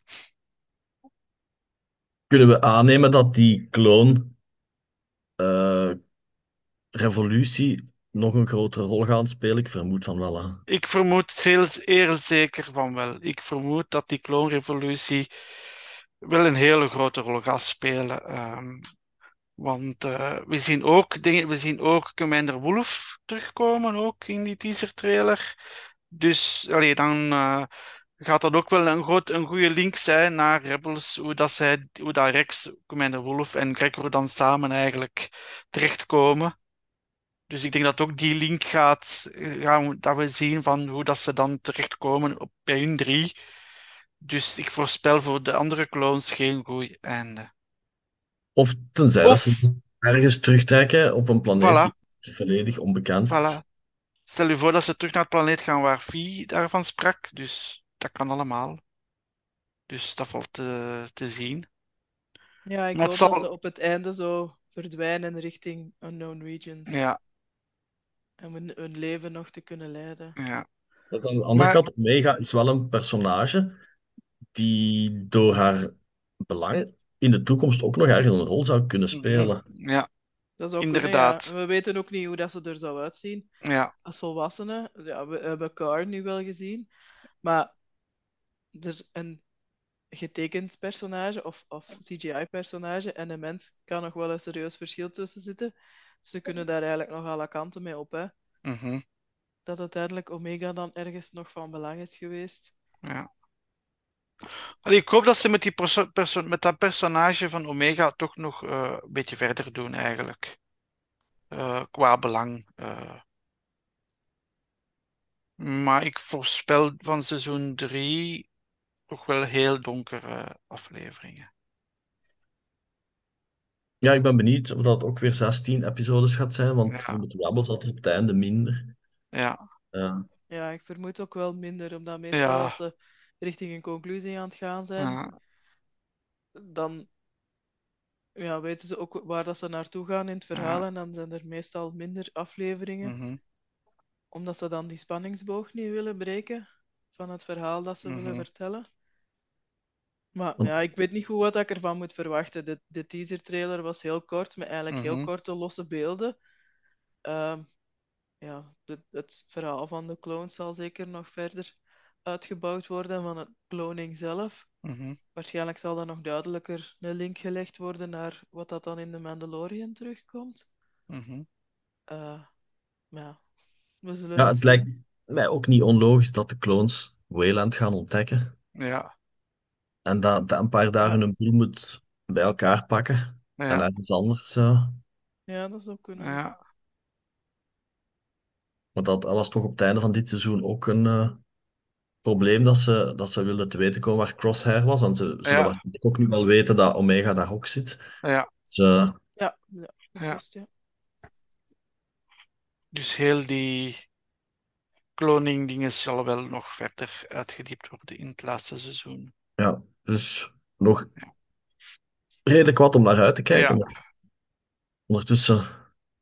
Kunnen we aannemen dat die clone eh, revolutie nog een grotere rol gaat spelen? Ik vermoed van wel. Hè. Ik vermoed heel, heel zeker van wel. Ik vermoed dat die kloonrevolutie wel een hele grote rol gaat spelen. Ehm, want eh, we zien ook dingen, we zien ook Commander Wolf terugkomen, ook in die teaser trailer. Dus allee, dan eh, gaat dat ook wel een, groot, een goede link zijn naar Rebels, hoe dat, zij, hoe dat Rex, Commander Wolf en Gregor dan samen eigenlijk terechtkomen. Dus ik denk dat ook die link gaat, eh, gaan dat we zien van hoe dat ze dan terechtkomen op, bij hun drie. Dus ik voorspel voor de andere clones geen goed einde. Of tenzij Of- dat ze ergens terugtrekken op een planeet Voilà. die volledig onbekend is. Voilà. Stel je voor dat ze terug naar het planeet gaan waar Vie daarvan sprak. Dus dat kan allemaal. Dus dat valt te, te zien. Ja, ik hoop dat ze op het einde zo verdwijnen richting unknown regions. Ja, En hun, hun leven nog te kunnen leiden. ja. Aan de andere Maar- kant, Omega is wel een personage die door haar belang in de toekomst ook nog ergens een rol zou kunnen spelen. Ja, Dat zou Inderdaad. kunnen, ja. We weten ook niet hoe dat ze er zou uitzien. ja. als volwassene, ja, we hebben Car nu wel gezien, maar er een getekend personage of, of CGI-personage en een mens kan nog wel een serieus verschil tussen zitten. Ze kunnen daar eigenlijk nog alle kanten mee op, hè. mhm, Dat uiteindelijk Omega dan ergens nog van belang is geweest. ja. Allee, ik hoop dat ze met, die perso perso met dat personage van Omega toch nog eh, een beetje verder doen, eigenlijk. Eh, qua belang. eh. Maar ik voorspel van seizoen 3 toch wel heel donkere afleveringen. Ja, ik ben benieuwd of dat ook weer 16 episodes gaat zijn, want Ja. Rebels had er op het einde minder. Ja, Ja. Ja, ik vermoed ook wel minder, omdat meestal Ja. als ze richting een conclusie aan het gaan zijn, ja, dan ja, weten ze ook waar dat ze naartoe gaan in het verhaal Ja. en dan zijn er meestal minder afleveringen. mhm, Omdat ze dan die spanningsboog niet willen breken van het verhaal dat ze willen Mhm. vertellen. Maar ja, ik weet niet goed wat ik ervan moet verwachten. De, de teaser trailer was heel kort, met eigenlijk heel Mhm. korte losse beelden. Ehm, ja, de- het verhaal van de clones zal zeker nog verder uitgebouwd worden van het cloning zelf. mhm. Waarschijnlijk zal er nog duidelijker een link gelegd worden naar wat dat dan in de Mandalorian terugkomt. mhm. Eh, maar ja, we zullen Ja, het zien. lijkt mij ook niet onlogisch dat de clones Wayland gaan ontdekken Ja, en dat Empire daar Ja. hun boel moet bij elkaar pakken en ergens anders. eh, Ja, dat zou kunnen. ja, want dat, dat was toch op het einde van dit seizoen ook een eh, probleem dat ze, dat ze wilden te weten komen waar Crosshair was. En ze zullen Ja. waarschijnlijk ook nu wel weten dat Omega daar ook zit. ja. Dus, eh, Ja, ja. Dus heel die cloning dingen zal wel nog verder uitgediept worden in het laatste seizoen. ja, dus nog redelijk wat om naar uit te kijken. Ja. Ondertussen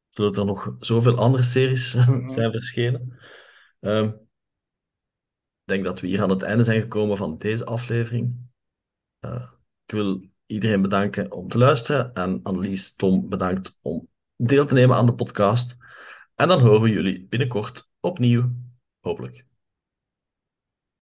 zullen er nog zoveel andere series Mhm. zijn verschenen. Ehm, denk dat we hier aan het einde zijn gekomen van deze aflevering. Eh, ik wil iedereen bedanken om te luisteren en Annelies, Tom bedankt om deel te nemen aan de podcast. En dan horen we jullie binnenkort opnieuw. Hopelijk.